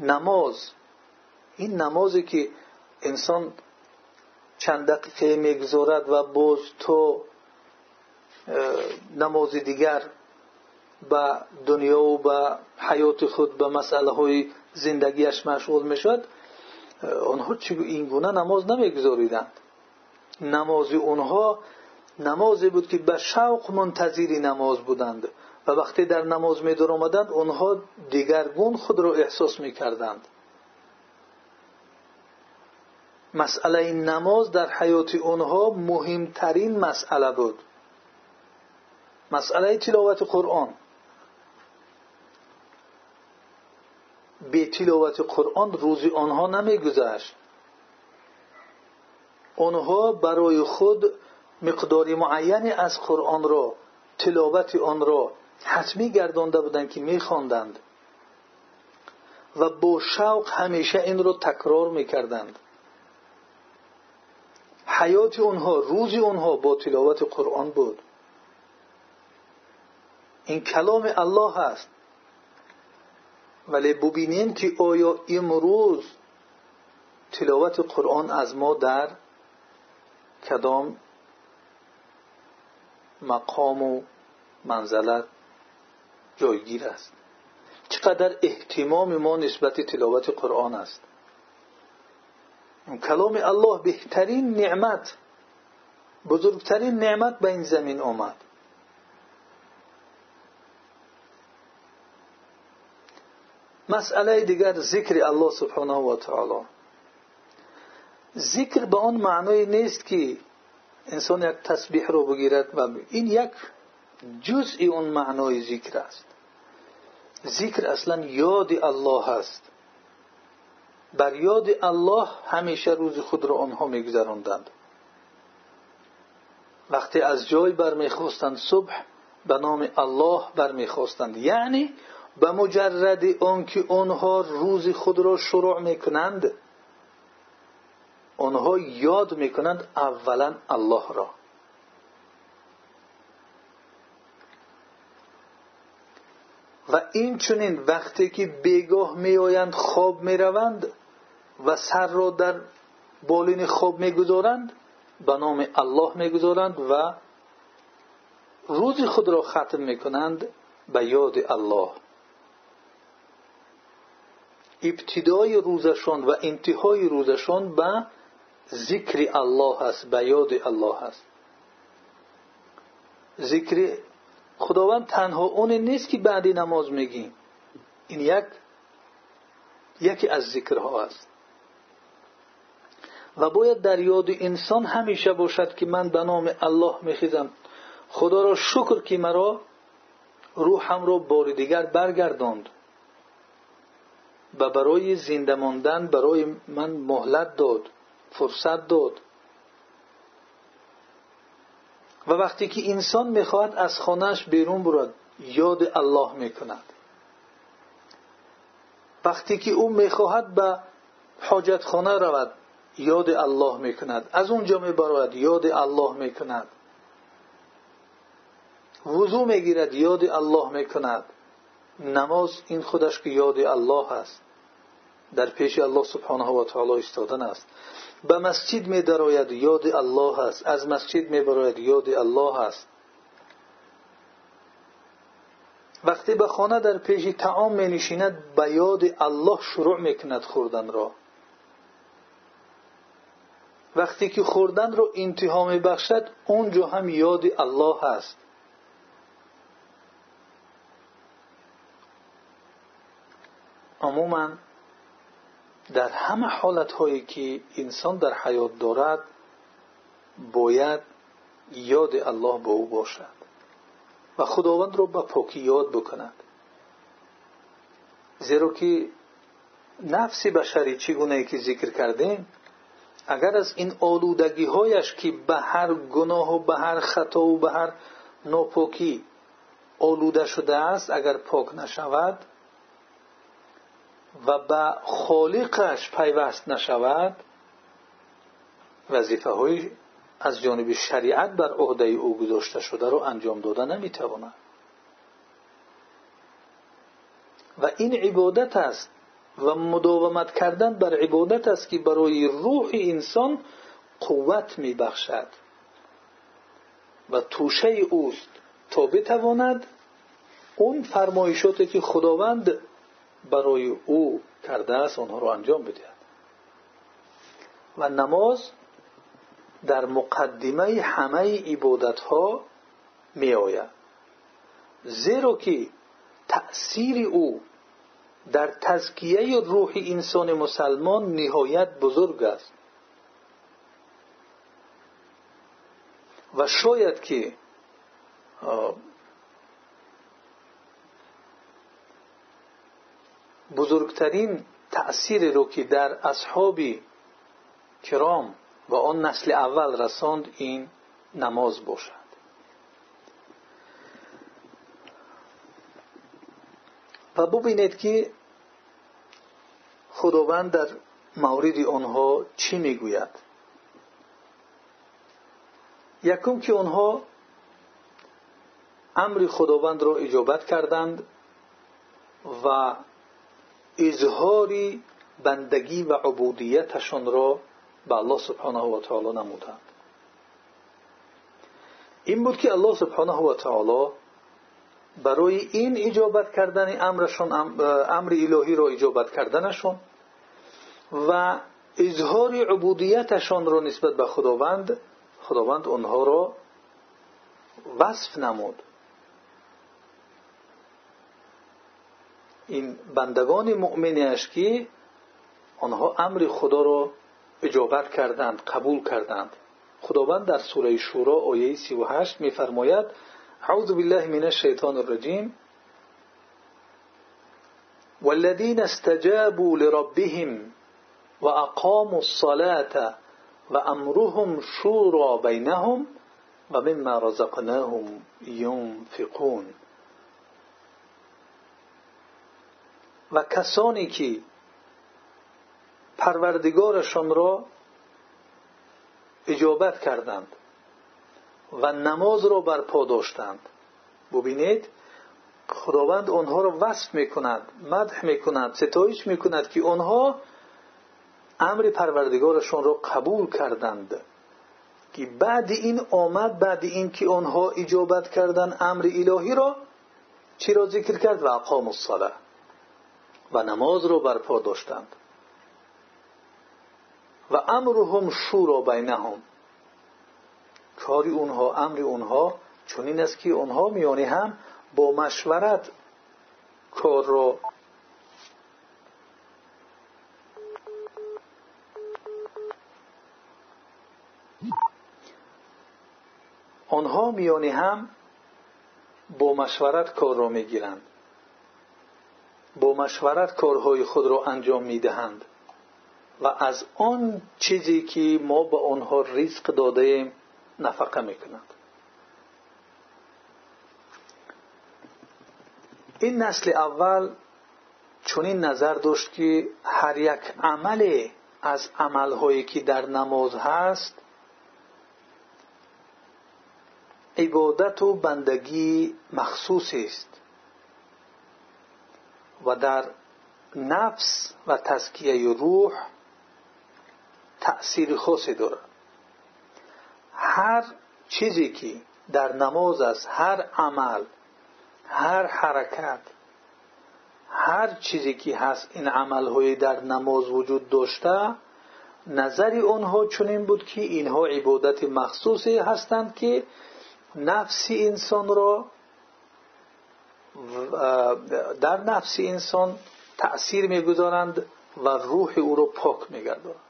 نماز. این نمازی که انسان چند دقیقه می‌گذارد و باز تو دنیا و به حیات خود به مسئله های زندگیش مشغول می‌شد آنها چی این گونه نماز نمیگذاریدند. نماز اونها نمازی بود که به شوق منتظری نماز بودند. و وقتی در نماز می در آمدند آنها دیگرگون خود را احساس می کردند. مسئله نماز در حیات آنها مهمترین مسئله بود. مسئله تلاوت قرآن. به تلاوت قرآن روزی آنها نمیگذشت آنها برای خود مقداری معینی از قرآن را تلاوت آن را حتمی گردانده بودند که میخواندند. و با شوق همیشه این را تکرار می‌کردند. حیات آنها روز آنها با تلاوت قرآن بود. این کلام الله است. ولی ببینیم که آیا امروز تلاوت قرآن از ما در کدام مقام و منزلت جایگیر است. چقدر احتمام ما نسبت تلاوت قرآن است. کلام الله بهترین نعمت بزرگترین نعمت به این زمین آمد. مسئله دیگر ذکر الله سبحانه و تعالی. ذکر به آن معنای نیست که انسان یک تسبیح رو بگیرد و این یک جزئی اون معنای ذکر است. ذکر اصلا یاد الله است بر یاد الله همیشه روز خود را آنها میگذراندند. وقتی از جای برمیخواستند صبح به نام الله برمیخواستند. یعنی به مجرد آنکه آنها روز خود را شروع می‌کنند آنها یاد می‌کنند اولا الله را. و این چنین وقتی که بیگاه میآیند خواب می‌روند و سر را در بالین خواب می‌گذارند به نام الله می‌گذارند و روز خود را ختم می‌کنند به یاد الله. ابتدای روزشان و انتهای روزشان به ذکر الله است به یاد الله است. ذکر خداوند تنها اون نیست که بعدی نماز میگیم. این یک یکی از ذکرها است. و باید در یاد انسان همیشه باشد که من به نام الله میخیزم. خدا را شکر که مرا روحم را بار دیگر برگرداند و برای زنده ماندن برای من مهلت داد فرصت داد. و وقتی که انسان می‌خواهد از خانهش بیرون برود یاد الله می‌کند. وقتی که او می‌خواهد به حاجت خانه رود یاد الله می‌کند. از اونجا میبراید یاد الله می‌کند. وضو می‌گیرد یاد الله می‌کند. نماز این خودش که یاد الله است در پیش الله سبحانه و تعالی ایستادن است. به مسجد می دراید یاد الله است. از مسجد می براید یاد الله است. وقتی به خانه در پیش تعام می نشیند به یاد الله شروع می کند خوردن را. وقتی که خوردن را انتها می بخشد اونجا هم یاد الله است. عموما در همه حالت هایی که انسان در حیات دارد باید یاد الله به او باشد و خداوند را به پاکی یاد بکند. زیرا که نفس بشری چگونه که ذکر کردیم اگر از این آلودگی هایش که به هر گناه و به هر خطا و به هر ناپاکی آلوده شده است اگر پاک نشود و به خالقش پیوست نشود وظیفه های از جانب شریعت بر عهده او گذاشته شده رو انجام داده نمی‌تواند. و این عبادت است و مداومت کردن بر عبادت است که برای روح انسان قوت میبخشد. و توشه اوست تا بتواند اون فرمایشاتی که خداوند برای او کرده است آنها را انجام بدهد. و نماز در مقدمه همه عبادت ها می آید. زیرا که تأثیر او در تزکیه روح انسان مسلمان نهایت بزرگ است. و شاید که بزرگترین تأثیر رو که در اصحاب کرام و آن نسل اول رساند این نماز باشد. و ببینید که خداوند در مورد آنها چی می‌گوید؟ یکم که آنها امر خداوند را اجابت کردند و اظهار بندگی و عبودیتشان را به الله سبحانه و تعالی نمودند. این بود که الله سبحانه و تعالی برای این اجابت کردن امرشون امر الهی را اجابت کردنشون و اظهار عبودیتشان را نسبت به خداوند خداوند آنها را وصف نمود. این بندگان مؤمنش که آنها امر خدا را اجابت کردند قبول کردند. خداوند در سوره شورا آیه 38 میفرماید اعوذ بالله من الشیطان الرجیم. والذین استجابوا لربهم واقاموا الصلاة وامرهم شورا بینهم و مما رزقناهم ينفقون و کسانی که پروردگارشان را اجابت کردند و نماز را برپا داشتند. ببینید خداوند آنها را وصف می‌کند مدح می‌کند ستایش می‌کند که آنها امر پروردگارشان را قبول کردند. که بعد این آمد بعد این که آنها اجابت کردند امر الهی را چی را ذکر کرد؟ و اقام الصلاه و نماز را برپا داشتند. و امرهم شورا بینهم. کاری اونها امر اونها چنین است که اونها میانی هم با مشورت کار را آنها میانی هم با مشورت کار را می‌گیرند. با مشورت کارهای خود را انجام می‌دهند. و از آن چیزی که ما به آنها ریزق داده ایم نفقه می‌کنند این نسل اول چنین نظر داشت که هر یک عمل از عملهایی که در نماز هست عبادت و بندگی مخصوص است. و در نفس و تزکیه روح تأثیر خاصی دارد هر چیزی که در نماز است هر عمل هر حرکت هر چیزی که هست این عملهای در نماز وجود داشته نظر آنها چنین بود که اینها عبادت مخصوصی هستند که نفس انسان را در نفس انسان تأثیر می‌گذارند و روح او را پاک میگردانند